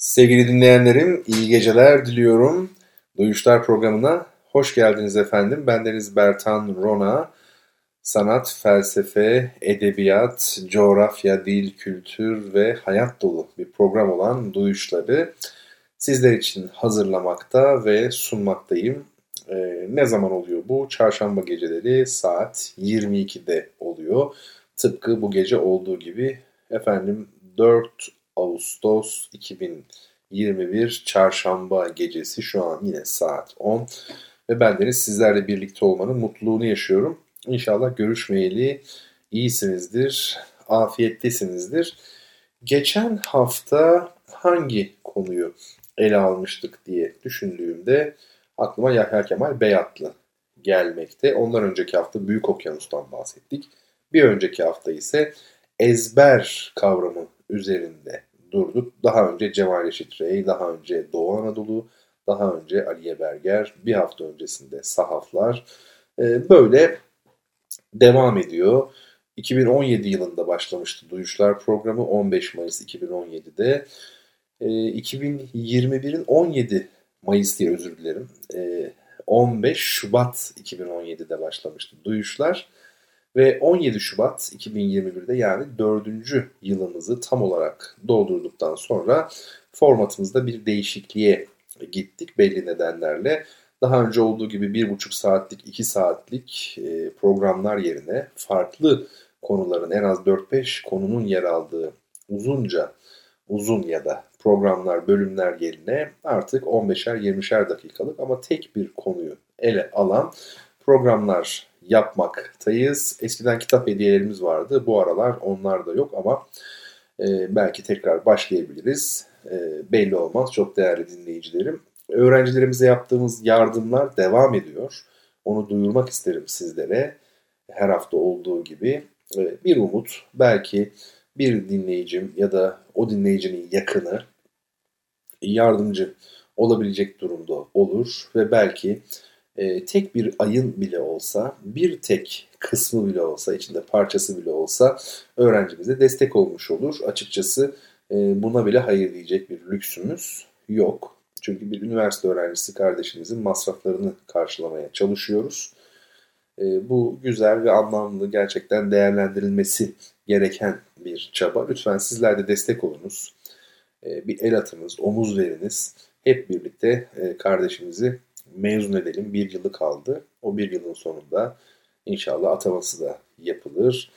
Sevgili dinleyenlerim, iyi geceler diliyorum. Duyuşlar programına hoş geldiniz efendim. Bendeniz Bertan Rona. Sanat, felsefe, edebiyat, coğrafya, dil, kültür ve hayat dolu bir program olan Duyuşları sizler için hazırlamakta ve sunmaktayım. Ee, ne zaman oluyor bu? Çarşamba geceleri saat 22'de oluyor. Tıpkı bu gece olduğu gibi efendim 4 Ağustos 2021 Çarşamba gecesi şu an yine saat 10 ve bendeniz sizlerle birlikte olmanın mutluluğunu yaşıyorum. İnşallah görüşmeyeli iyisinizdir, afiyettesinizdir. Geçen hafta hangi konuyu ele almıştık diye düşündüğümde aklıma Yahya Kemal Beyatlı gelmekte. Ondan önceki hafta Büyük Okyanus'tan bahsettik. Bir önceki hafta ise ezber kavramı üzerinde durduk. Daha önce Cemal Reşit Rey, daha önce Doğu Anadolu, daha önce Aliye Berger, bir hafta öncesinde Sahaflar. Ee, böyle devam ediyor. 2017 yılında başlamıştı Duyuşlar programı 15 Mayıs 2017'de. 2021'in 17 Mayıs diye özür dilerim. 15 ee, Şubat 2017'de başlamıştı Duyuşlar. Ve 17 Şubat 2021'de yani 4. yılımızı tam olarak doldurduktan sonra formatımızda bir değişikliğe gittik belli nedenlerle. Daha önce olduğu gibi 1,5 saatlik, 2 saatlik e, programlar yerine farklı konuların en az 4-5 konunun yer aldığı uzunca, uzun ya da programlar, bölümler yerine artık 15'er 20'şer dakikalık ama tek bir konuyu ele alan programlar yapmaktayız. Eskiden kitap hediyelerimiz vardı. Bu aralar onlar da yok ama e, belki tekrar başlayabiliriz. E, belli olmaz. Çok değerli dinleyicilerim. Öğrencilerimize yaptığımız yardımlar devam ediyor. Onu duyurmak isterim sizlere. Her hafta olduğu gibi. E, bir umut. Belki bir dinleyicim ya da o dinleyicinin yakını yardımcı olabilecek durumda olur ve belki e, tek bir ayın bile olsa, bir tek kısmı bile olsa, içinde parçası bile olsa öğrencimize destek olmuş olur. Açıkçası e, buna bile hayır diyecek bir lüksümüz yok. Çünkü bir üniversite öğrencisi kardeşimizin masraflarını karşılamaya çalışıyoruz. E, bu güzel ve anlamlı, gerçekten değerlendirilmesi gereken bir çaba. Lütfen sizler de destek olunuz. E, bir el atınız, omuz veriniz. Hep birlikte e, kardeşimizi mezun edelim. Bir yılı kaldı. O bir yılın sonunda inşallah ataması da yapılır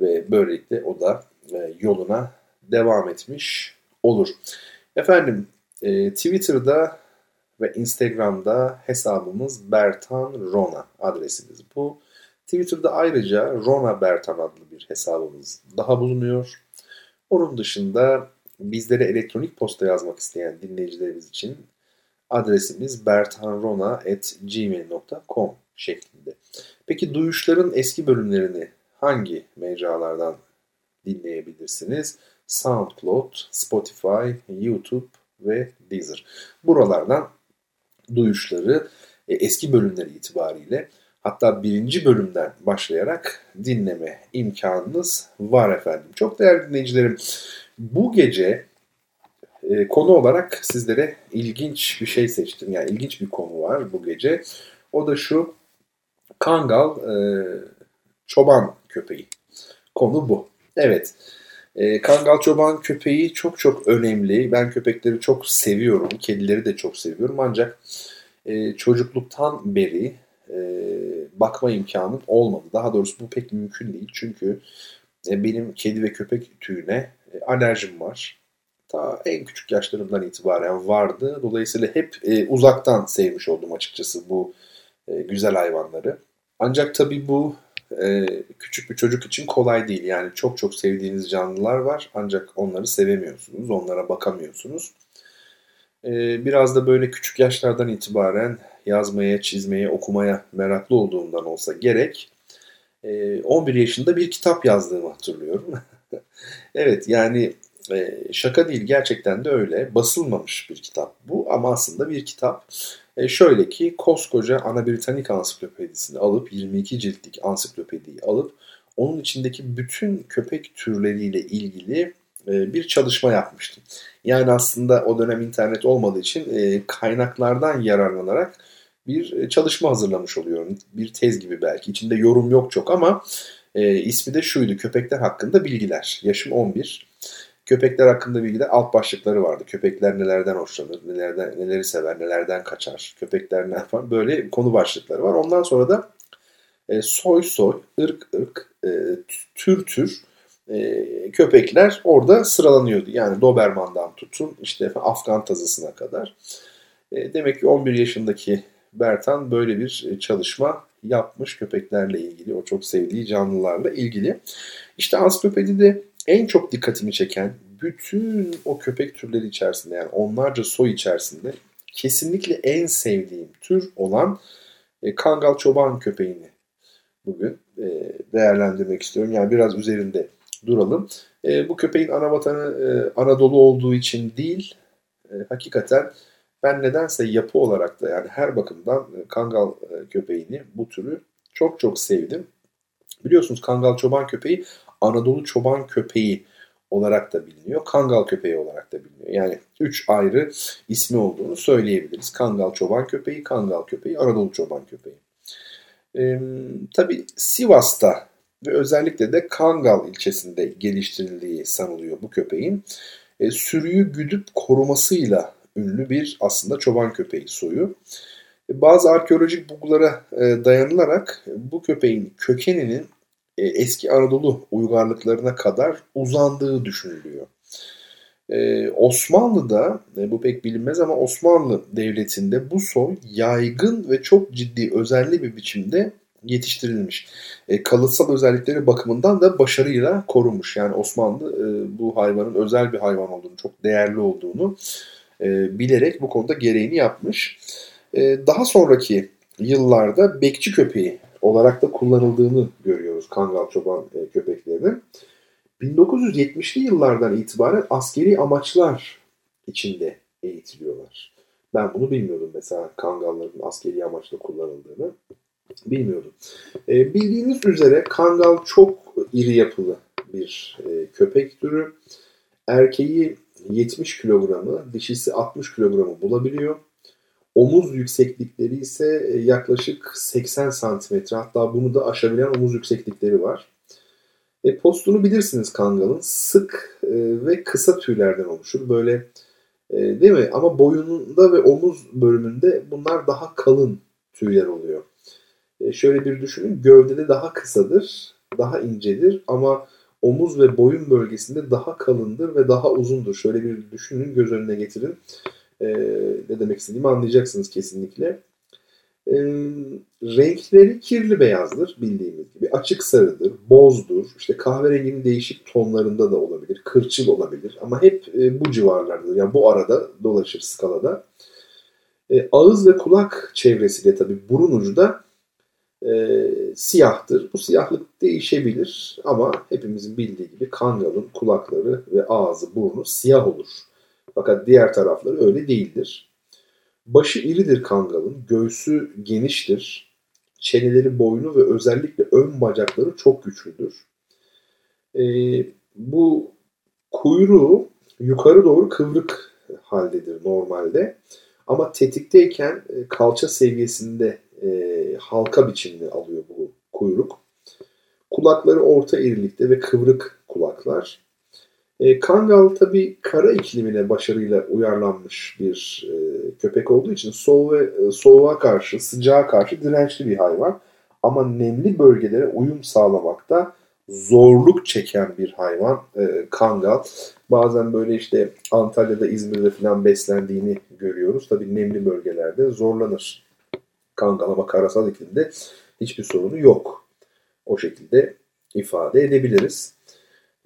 ve böylelikle o da e, yoluna devam etmiş olur. Efendim e, Twitter'da ve Instagram'da hesabımız Bertan Rona adresimiz bu. Twitter'da ayrıca Rona Bertan adlı bir hesabımız daha bulunuyor. Onun dışında bizlere elektronik posta yazmak isteyen dinleyicilerimiz için adresimiz bertanrona.gmail.com şeklinde. Peki duyuşların eski bölümlerini hangi mecralardan dinleyebilirsiniz? SoundCloud, Spotify, YouTube ve Deezer. Buralardan duyuşları e, eski bölümleri itibariyle hatta birinci bölümden başlayarak dinleme imkanınız var efendim. Çok değerli dinleyicilerim bu gece e, konu olarak sizlere ilginç bir şey seçtim. Yani ilginç bir konu var bu gece. O da şu Kangal e, çoban köpeği. Konu bu. Evet. E, Kangal çoban köpeği çok çok önemli. Ben köpekleri çok seviyorum. Kedileri de çok seviyorum. Ancak e, çocukluktan beri e, bakma imkanım olmadı. Daha doğrusu bu pek mümkün değil. Çünkü e, benim kedi ve köpek tüyüne e, alerjim var ta en küçük yaşlarımdan itibaren vardı. Dolayısıyla hep e, uzaktan sevmiş oldum açıkçası bu e, güzel hayvanları. Ancak tabii bu e, küçük bir çocuk için kolay değil. Yani çok çok sevdiğiniz canlılar var ancak onları sevemiyorsunuz, onlara bakamıyorsunuz. Ee, biraz da böyle küçük yaşlardan itibaren yazmaya, çizmeye, okumaya meraklı olduğumdan olsa gerek 11 e, yaşında bir kitap yazdığımı hatırlıyorum. evet yani e, şaka değil gerçekten de öyle. Basılmamış bir kitap bu ama aslında bir kitap. E, şöyle ki koskoca Ana Britannica ansiklopedisini alıp 22 ciltlik ansiklopediyi alıp onun içindeki bütün köpek türleriyle ilgili e, bir çalışma yapmıştım. Yani aslında o dönem internet olmadığı için e, kaynaklardan yararlanarak bir çalışma hazırlamış oluyorum. Bir tez gibi belki. İçinde yorum yok çok ama e, ismi de şuydu. Köpekler hakkında bilgiler. Yaşım 11. Köpekler hakkında bilgiler alt başlıkları vardı. Köpekler nelerden hoşlanır, nelerden neleri sever, nelerden kaçar, köpekler ne yapar böyle konu başlıkları var. Ondan sonra da e, soy soy, ırk ırk, e, tür tür e, köpekler orada sıralanıyordu. Yani Doberman'dan tutun işte Afgan tazısına kadar. E, demek ki 11 yaşındaki Bertan böyle bir e, çalışma yapmış köpeklerle ilgili, o çok sevdiği canlılarla ilgili. İşte ansiklopedide en çok dikkatimi çeken bütün o köpek türleri içerisinde yani onlarca soy içerisinde kesinlikle en sevdiğim tür olan e, Kangal çoban köpeğini bugün e, değerlendirmek istiyorum. Yani biraz üzerinde duralım. E, bu köpeğin ana vatanı e, Anadolu olduğu için değil, e, hakikaten ben nedense yapı olarak da yani her bakımdan e, Kangal e, köpeğini, bu türü çok çok sevdim. Biliyorsunuz Kangal çoban köpeği Anadolu çoban köpeği olarak da biliniyor. Kangal köpeği olarak da biliniyor. Yani üç ayrı ismi olduğunu söyleyebiliriz. Kangal çoban köpeği, Kangal köpeği, Anadolu çoban köpeği. Ee, tabii Sivas'ta ve özellikle de Kangal ilçesinde geliştirildiği sanılıyor bu köpeğin. E, sürüyü güdüp korumasıyla ünlü bir aslında çoban köpeği soyu. E, bazı arkeolojik bulgulara e, dayanılarak bu köpeğin kökeninin e, eski Anadolu uygarlıklarına kadar uzandığı düşünülüyor. Osmanlı'da, bu pek bilinmez ama Osmanlı Devleti'nde bu soy yaygın ve çok ciddi özelli bir biçimde yetiştirilmiş. E, kalıtsal özellikleri bakımından da başarıyla korunmuş. Yani Osmanlı e, bu hayvanın özel bir hayvan olduğunu, çok değerli olduğunu e, bilerek bu konuda gereğini yapmış. E, daha sonraki yıllarda bekçi köpeği olarak da kullanıldığını görüyoruz Kangal çoban e, köpeklerinin. 1970'li yıllardan itibaren askeri amaçlar içinde eğitiliyorlar. Ben bunu bilmiyordum mesela kangalların askeri amaçla kullanıldığını. Bilmiyordum. E, bildiğiniz üzere kangal çok iri yapılı bir e, köpek türü. Erkeği 70 kilogramı, dişisi 60 kilogramı bulabiliyor. Omuz yükseklikleri ise e, yaklaşık 80 santimetre hatta bunu da aşabilen omuz yükseklikleri var. E, postunu bilirsiniz kangalın. Sık e, ve kısa tüylerden oluşur. Böyle e, değil mi? Ama boyununda ve omuz bölümünde bunlar daha kalın tüyler oluyor. E, şöyle bir düşünün. Gövdede daha kısadır, daha incedir ama omuz ve boyun bölgesinde daha kalındır ve daha uzundur. Şöyle bir düşünün, göz önüne getirin. E, ne demek istediğimi anlayacaksınız kesinlikle. E, renkleri kirli beyazdır bildiğimiz gibi. Açık sarıdır, bozdur. İşte kahverenginin değişik tonlarında da olabilir. Kırçıl olabilir. Ama hep e, bu civarlardadır. Yani bu arada dolaşır skalada. E, ağız ve kulak çevresiyle tabii burun ucu da e, siyahtır. Bu siyahlık değişebilir ama hepimizin bildiği gibi kangalın kulakları ve ağzı, burnu siyah olur. Fakat diğer tarafları öyle değildir. Başı iridir kangalın, göğsü geniştir. Çeneleri, boynu ve özellikle ön bacakları çok güçlüdür. E, bu kuyruğu yukarı doğru kıvrık haldedir normalde. Ama tetikteyken e, kalça seviyesinde e, halka biçimini alıyor bu kuyruk. Kulakları orta irilikte ve kıvrık kulaklar. E, Kangal tabi kara iklimine başarıyla uyarlanmış bir e, köpek olduğu için soğuğa, e, soğuğa karşı, sıcağa karşı dirençli bir hayvan. Ama nemli bölgelere uyum sağlamakta zorluk çeken bir hayvan e, Kangal. Bazen böyle işte Antalya'da, İzmir'de falan beslendiğini görüyoruz. Tabi nemli bölgelerde zorlanır kangal ama karasal iklimde hiçbir sorunu yok. O şekilde ifade edebiliriz.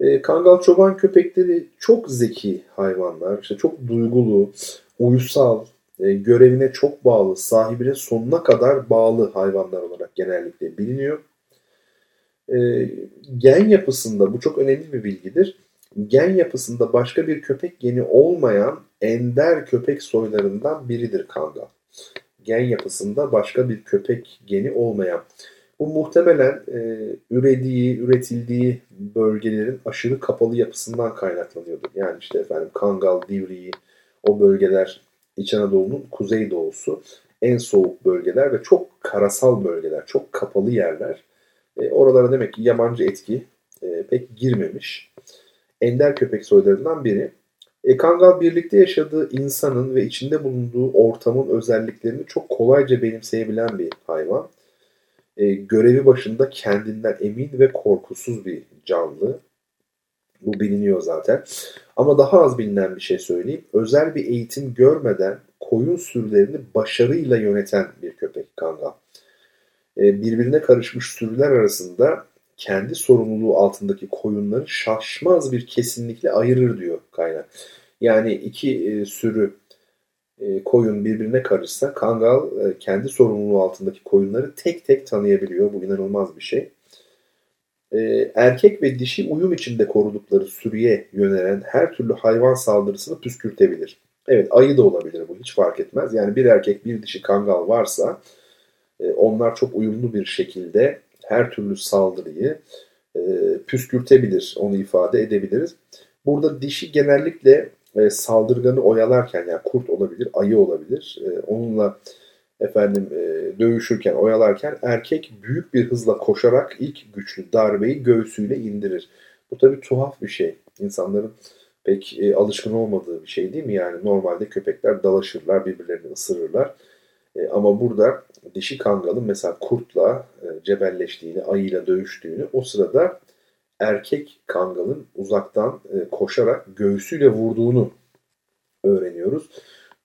E, kangal çoban köpekleri çok zeki hayvanlar. İşte çok duygulu, uysal, e, görevine çok bağlı, sahibine sonuna kadar bağlı hayvanlar olarak genellikle biliniyor. E, gen yapısında, bu çok önemli bir bilgidir. Gen yapısında başka bir köpek geni olmayan ender köpek soylarından biridir kangal. Gen yapısında başka bir köpek geni olmayan. Bu muhtemelen e, ürediği, üretildiği bölgelerin aşırı kapalı yapısından kaynaklanıyordur. Yani işte efendim Kangal, Divriği, o bölgeler İç Anadolu'nun kuzeydoğusu en soğuk bölgeler ve çok karasal bölgeler, çok kapalı yerler. E, oralara demek ki yabancı etki e, pek girmemiş. Ender köpek soylarından biri. E, Kangal birlikte yaşadığı insanın ve içinde bulunduğu ortamın özelliklerini çok kolayca benimseyebilen bir hayvan. E, görevi başında kendinden emin ve korkusuz bir canlı. Bu biliniyor zaten. Ama daha az bilinen bir şey söyleyeyim. Özel bir eğitim görmeden koyun sürülerini başarıyla yöneten bir köpek kangal. E, birbirine karışmış sürüler arasında kendi sorumluluğu altındaki koyunları şaşmaz bir kesinlikle ayırır diyor kaynak. Yani iki e, sürü e, koyun birbirine karışsa kangal e, kendi sorumluluğu altındaki koyunları tek tek tanıyabiliyor. Bu inanılmaz bir şey. E, erkek ve dişi uyum içinde korudukları sürüye yönelen her türlü hayvan saldırısını püskürtebilir. Evet ayı da olabilir bu hiç fark etmez. Yani bir erkek bir dişi kangal varsa onlar çok uyumlu bir şekilde her türlü saldırıyı püskürtebilir. Onu ifade edebiliriz. Burada dişi genellikle e, saldırganı oyalarken yani kurt olabilir, ayı olabilir. E, onunla efendim e, dövüşürken, oyalarken erkek büyük bir hızla koşarak ilk güçlü darbeyi göğsüyle indirir. Bu tabii tuhaf bir şey. İnsanların pek e, alışkın olmadığı bir şey değil mi? Yani normalde köpekler dalaşırlar, birbirlerini ısırırlar. E, ama burada dişi kangalın mesela kurtla e, cebelleştiğini, ayıyla dövüştüğünü o sırada erkek kangalın uzaktan e, koşarak göğsüyle vurduğunu öğreniyoruz.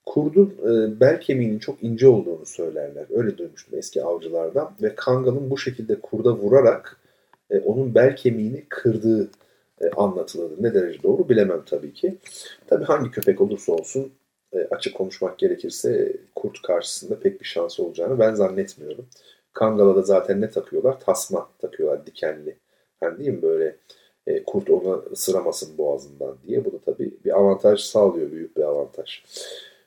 Kurdun e, bel kemiğinin çok ince olduğunu söylerler. Öyle duymuştum eski avcılardan. Ve kangalın bu şekilde kurda vurarak e, onun bel kemiğini kırdığı e, anlatılır. Ne derece doğru bilemem tabii ki. Tabii hangi köpek olursa olsun e, açık konuşmak gerekirse kurt karşısında pek bir şansı olacağını ben zannetmiyorum. Kangala da zaten ne takıyorlar? Tasma takıyorlar dikenli. Yani değil mi böyle e, kurt onu ısıramasın boğazından diye. Bu da tabii bir avantaj sağlıyor. Büyük bir avantaj.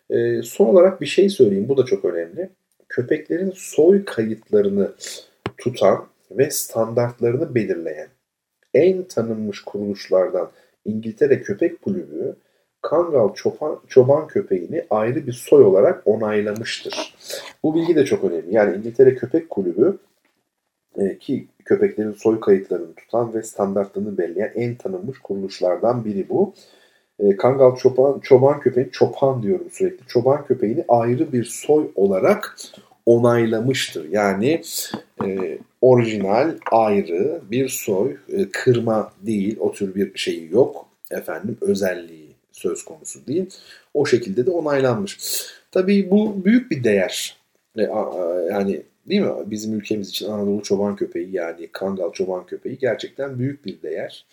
E, son olarak bir şey söyleyeyim. Bu da çok önemli. Köpeklerin soy kayıtlarını tutan ve standartlarını belirleyen en tanınmış kuruluşlardan İngiltere Köpek Kulübü Kangal çoban, çoban köpeğini ayrı bir soy olarak onaylamıştır. Bu bilgi de çok önemli. Yani İngiltere Köpek Kulübü e, ki köpeklerin soy kayıtlarını tutan ve standartlarını belirleyen en tanınmış kuruluşlardan biri bu. E, Kangal çoban, çoban köpeği, çopan diyorum sürekli, çoban köpeğini ayrı bir soy olarak onaylamıştır. Yani e, orijinal, ayrı bir soy, e, kırma değil, o tür bir şeyi yok. Efendim özelliği söz konusu değil. O şekilde de onaylanmış. Tabii bu büyük bir değer. E, yani değil mi? Bizim ülkemiz için Anadolu çoban köpeği yani Kangal çoban köpeği gerçekten büyük bir değer.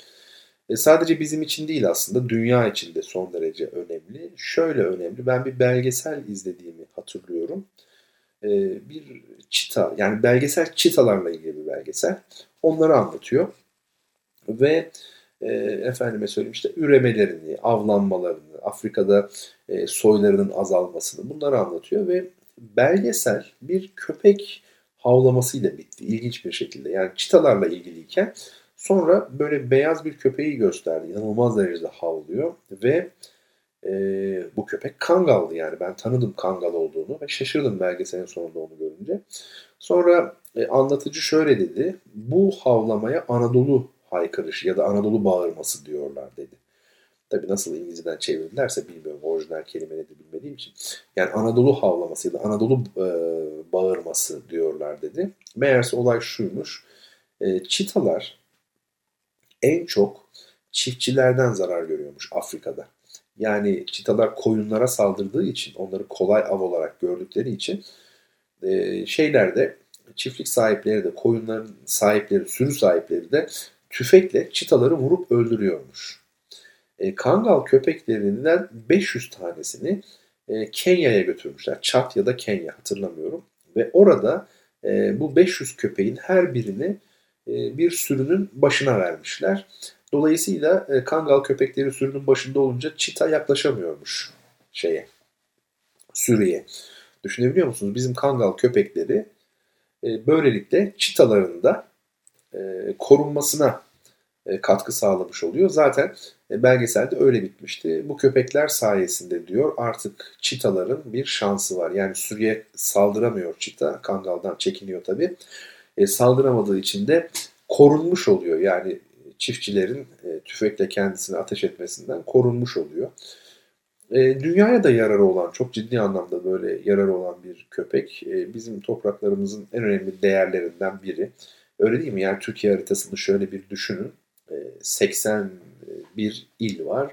E sadece bizim için değil aslında dünya için de son derece önemli. Şöyle önemli. Ben bir belgesel izlediğimi hatırlıyorum. E, bir çita yani belgesel çitalarla ilgili bir belgesel. Onları anlatıyor. Ve e, efendime söyleyeyim işte üremelerini, avlanmalarını, Afrika'da e, soylarının azalmasını bunları anlatıyor ve belgesel bir köpek havlamasıyla bitti ilginç bir şekilde. Yani çitalarla ilgiliyken sonra böyle beyaz bir köpeği gösterdi. İnanılmaz derecede havlıyor ve e, bu köpek Kangal'dı yani. Ben tanıdım Kangal olduğunu ve şaşırdım belgeselin sonunda onu görünce. Sonra e, anlatıcı şöyle dedi. Bu havlamaya Anadolu haykırışı ya da Anadolu bağırması diyorlar dedi. Tabi nasıl İngilizceden çevirdilerse bilmiyorum orijinal kelime nedir bilmediğim için. Yani Anadolu havlaması ya da Anadolu e, bağırması diyorlar dedi. Meğerse olay şuymuş. E, çitalar en çok çiftçilerden zarar görüyormuş Afrika'da. Yani çitalar koyunlara saldırdığı için, onları kolay av olarak gördükleri için e, şeylerde çiftlik sahipleri de, koyunların sahipleri, sürü sahipleri de tüfekle çitaları vurup öldürüyormuş. E, Kangal köpeklerinden 500 tanesini e, Kenya'ya götürmüşler. Çat ya da Kenya hatırlamıyorum. Ve orada e, bu 500 köpeğin her birini bir sürünün başına vermişler. Dolayısıyla Kangal köpekleri sürünün başında olunca çita yaklaşamıyormuş şeye, sürüye. Düşünebiliyor musunuz? Bizim Kangal köpekleri böylelikle çitalarında e, korunmasına katkı sağlamış oluyor. Zaten belgeselde öyle bitmişti. Bu köpekler sayesinde diyor artık çitaların bir şansı var. Yani sürüye saldıramıyor çita. Kangaldan çekiniyor tabii. E, saldıramadığı için de korunmuş oluyor. Yani çiftçilerin e, tüfekle kendisini ateş etmesinden korunmuş oluyor. E, dünyaya da yararı olan, çok ciddi anlamda böyle yararı olan bir köpek. E, bizim topraklarımızın en önemli değerlerinden biri. Öyle değil mi? Yani Türkiye haritasını şöyle bir düşünün. E, 81 il var.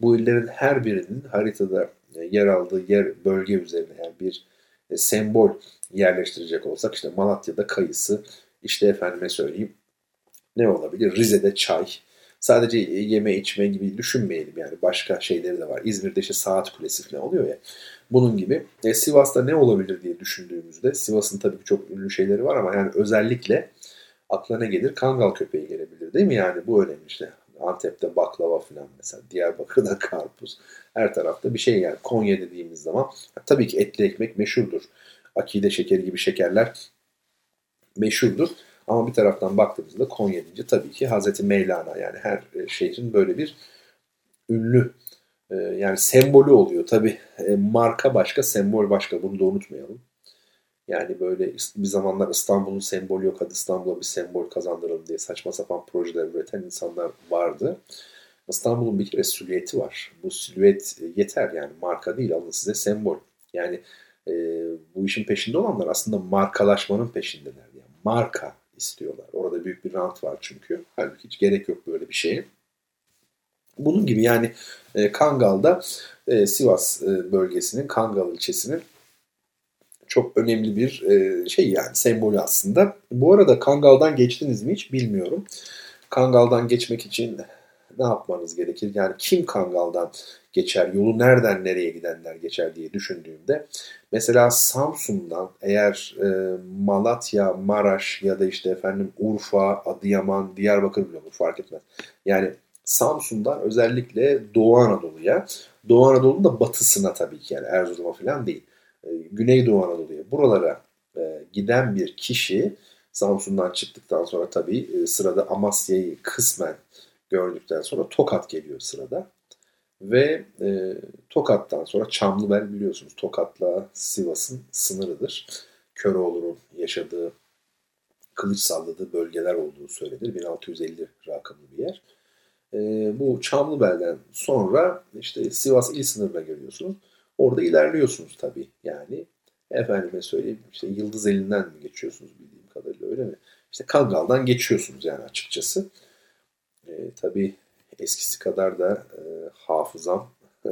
Bu illerin her birinin haritada e, yer aldığı yer bölge üzerine yani bir e, sembol yerleştirecek olsak işte Malatya'da kayısı, işte efendime söyleyeyim ne olabilir? Rize'de çay. Sadece yeme içme gibi düşünmeyelim yani başka şeyleri de var. İzmir'de işte saat kulesi falan oluyor ya. Bunun gibi. E, Sivas'ta ne olabilir diye düşündüğümüzde Sivas'ın tabii ki çok ünlü şeyleri var ama yani özellikle akla ne gelir? Kangal köpeği gelebilir değil mi? Yani bu önemli işte. Antep'te baklava falan mesela. Diyarbakır'da karpuz. Her tarafta bir şey yani. Konya dediğimiz zaman tabii ki etli ekmek meşhurdur. Akide şekeri gibi şekerler meşhurdur. Ama bir taraftan baktığımızda Konya deyince tabii ki Hazreti Mevlana yani her e, şehrin böyle bir ünlü e, yani sembolü oluyor. Tabii e, marka başka, sembol başka. Bunu da unutmayalım. Yani böyle bir zamanlar İstanbul'un sembolü yok hadi İstanbul'a bir sembol kazandıralım diye saçma sapan projeler üreten insanlar vardı. İstanbul'un bir kere silüeti var. Bu silüet yeter yani marka değil alın size sembol. Yani e, bu işin peşinde olanlar aslında markalaşmanın peşindeler. Yani marka istiyorlar. Orada büyük bir rant var çünkü. Halbuki hiç gerek yok böyle bir şeye. Bunun gibi yani e, Kangal'da e, Sivas e, bölgesinin Kangal ilçesinin çok önemli bir e, şey yani sembolü aslında. Bu arada Kangal'dan geçtiniz mi hiç bilmiyorum. Kangal'dan geçmek için ne yapmanız gerekir? Yani kim Kangal'dan geçer, yolu nereden nereye gidenler geçer diye düşündüğümde mesela Samsun'dan eğer e, Malatya, Maraş ya da işte efendim Urfa, Adıyaman, Diyarbakır bile olur fark etmez. Yani Samsun'dan özellikle Doğu Anadolu'ya, Doğu Anadolu'nun da batısına tabii ki yani Erzurum'a falan değil. E, Güneydoğu Anadolu'ya buralara e, giden bir kişi Samsun'dan çıktıktan sonra tabii e, sırada Amasya'yı kısmen gördükten sonra Tokat geliyor sırada. Ve e, Tokat'tan sonra Çamlıbel biliyorsunuz Tokat'la Sivas'ın sınırıdır. Köroğlu'nun yaşadığı, kılıç salladığı bölgeler olduğu söylenir. 1650 rakamlı bir yer. E, bu Çamlıbel'den sonra işte Sivas il sınırına geliyorsunuz. Orada ilerliyorsunuz tabii. Yani efendime söyleyeyim işte Yıldız elinden mi geçiyorsunuz bildiğim kadarıyla öyle mi? İşte Kangal'dan geçiyorsunuz yani açıkçası. E, tabii eskisi kadar da e, hafızam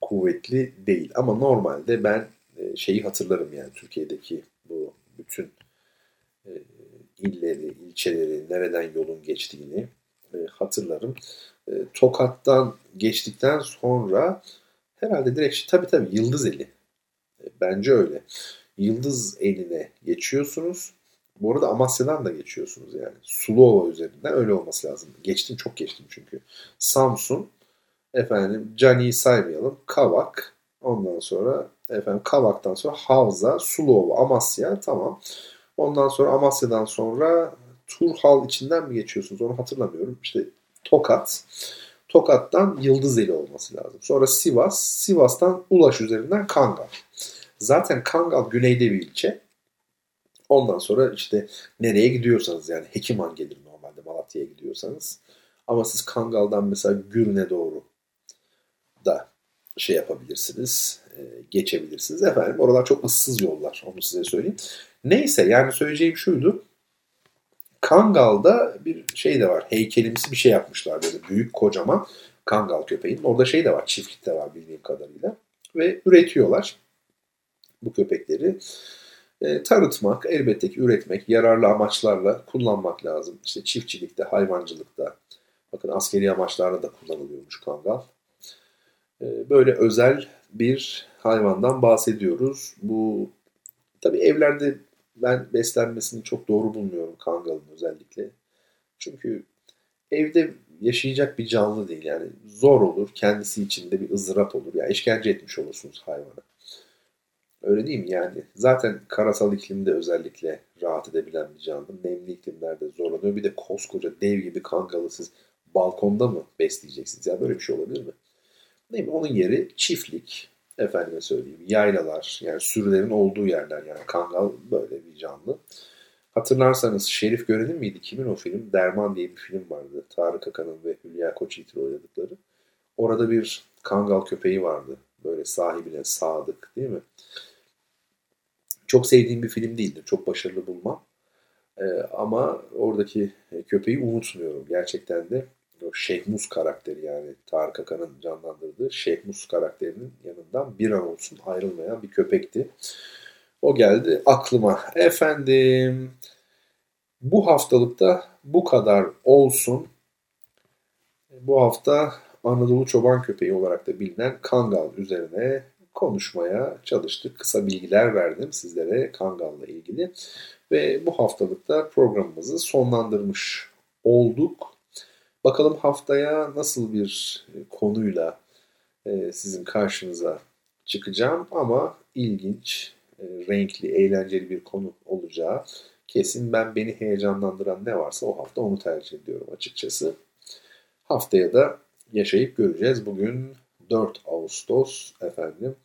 kuvvetli değil. Ama normalde ben e, şeyi hatırlarım yani Türkiye'deki bu bütün e, illeri, ilçeleri, nereden yolun geçtiğini e, hatırlarım. E, Tokat'tan geçtikten sonra herhalde direkt tabii tabii Yıldız Eli. E, bence öyle. Yıldız eline geçiyorsunuz. Bu arada Amasya'dan da geçiyorsunuz yani. Suluova üzerinden öyle olması lazım. Geçtim çok geçtim çünkü. Samsun, efendim Cani'yi saymayalım. Kavak, ondan sonra efendim Kavak'tan sonra Havza, Suluova, Amasya tamam. Ondan sonra Amasya'dan sonra Turhal içinden mi geçiyorsunuz onu hatırlamıyorum. İşte Tokat. Tokat'tan Yıldızeli olması lazım. Sonra Sivas, Sivas'tan Ulaş üzerinden Kangal. Zaten Kangal güneyde bir ilçe. Ondan sonra işte nereye gidiyorsanız yani Hekiman gelir normalde Malatya'ya gidiyorsanız. Ama siz Kangal'dan mesela Gürün'e doğru da şey yapabilirsiniz, e, geçebilirsiniz. Efendim oralar çok ıssız yollar onu size söyleyeyim. Neyse yani söyleyeceğim şuydu. Kangal'da bir şey de var. Heykelimsi bir şey yapmışlar böyle büyük kocaman Kangal köpeğin. Orada şey de var, çiftlik de var bildiğim kadarıyla. Ve üretiyorlar bu köpekleri. E, tarıtmak, elbette ki üretmek, yararlı amaçlarla kullanmak lazım. İşte çiftçilikte, hayvancılıkta, bakın askeri amaçlarla da kullanılıyormuş kangal. E, böyle özel bir hayvandan bahsediyoruz. Bu tabi evlerde ben beslenmesini çok doğru bulmuyorum kangalın özellikle. Çünkü evde yaşayacak bir canlı değil yani zor olur kendisi içinde bir ızdırap olur ya yani işkence etmiş olursunuz hayvana. Öyle değil mi yani zaten karasal iklimde özellikle rahat edebilen bir canlı nemli iklimlerde zorlanıyor bir de koskoca dev gibi kangalı siz balkonda mı besleyeceksiniz ya yani böyle bir şey olabilir mi? Değil mi? Onun yeri çiftlik, efendime söyleyeyim yaylalar yani sürülerin olduğu yerler yani kangal böyle bir canlı. Hatırlarsanız Şerif Gören'in miydi? Kimin o film? Derman diye bir film vardı. Tarık Akan'ın ve Hülya Koçyiğit'in oynadıkları. Orada bir kangal köpeği vardı. Böyle sahibine sadık değil mi? Çok sevdiğim bir film değildir. Çok başarılı bulmam. Ee, ama oradaki köpeği unutmuyorum. Gerçekten de o Şehmus karakteri yani Tarık Akan'ın canlandırdığı Şehmus karakterinin yanından bir an olsun ayrılmayan bir köpekti. O geldi aklıma. Efendim bu haftalıkta bu kadar olsun. Bu hafta Anadolu çoban köpeği olarak da bilinen Kangal üzerine konuşmaya çalıştık. Kısa bilgiler verdim sizlere Kangal'la ilgili. Ve bu haftalıkta programımızı sonlandırmış olduk. Bakalım haftaya nasıl bir konuyla e, sizin karşınıza çıkacağım ama ilginç, e, renkli, eğlenceli bir konu olacağı kesin. Ben beni heyecanlandıran ne varsa o hafta onu tercih ediyorum açıkçası. Haftaya da yaşayıp göreceğiz. Bugün 4 Ağustos efendim.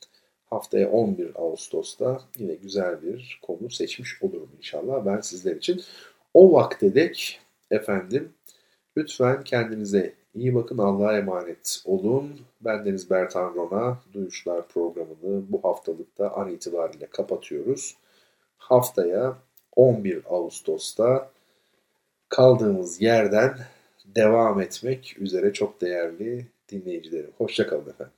Haftaya 11 Ağustos'ta yine güzel bir konu seçmiş olurum inşallah ben sizler için. O vakte dek efendim lütfen kendinize iyi bakın Allah'a emanet olun. Ben Deniz Bertan Rona Duyuşlar programını bu haftalıkta an itibariyle kapatıyoruz. Haftaya 11 Ağustos'ta kaldığımız yerden devam etmek üzere çok değerli dinleyicilerim. Hoşçakalın efendim.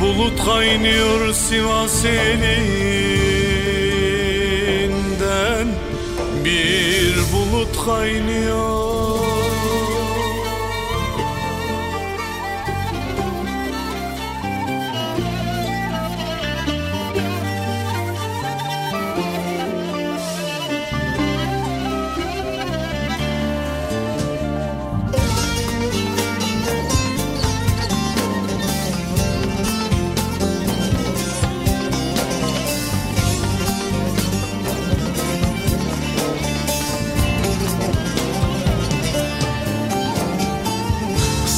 Bulut kaynıyor Sivas elinden. Bir bulut kaynıyor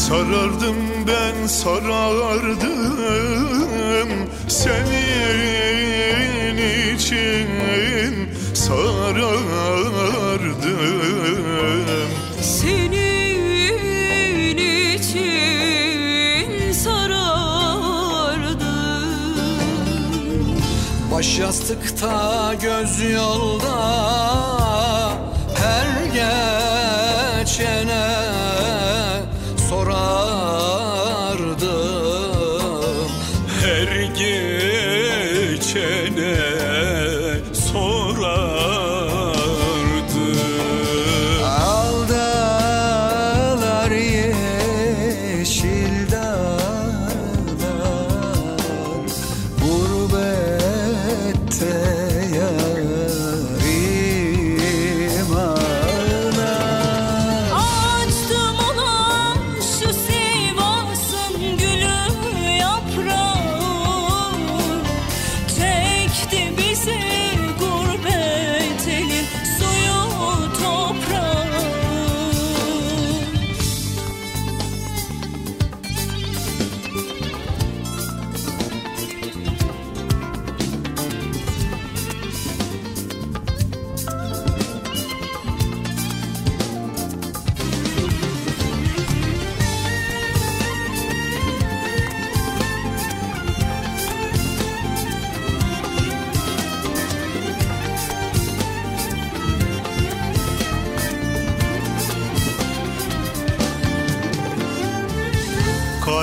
sarardım ben sarardım senin için. Sarardım. Senin için sarardım. Baş yastıkta göz yolda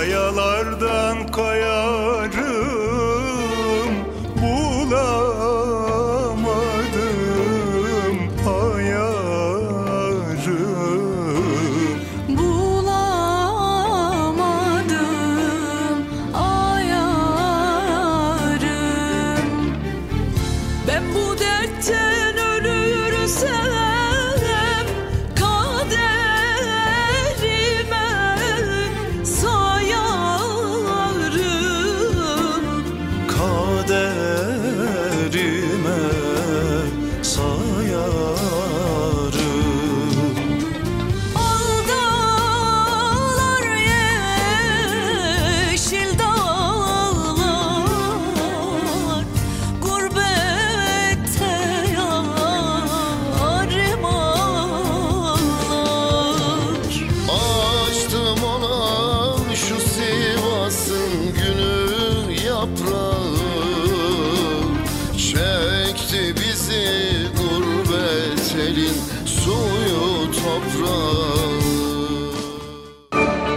Kayalardan kayarım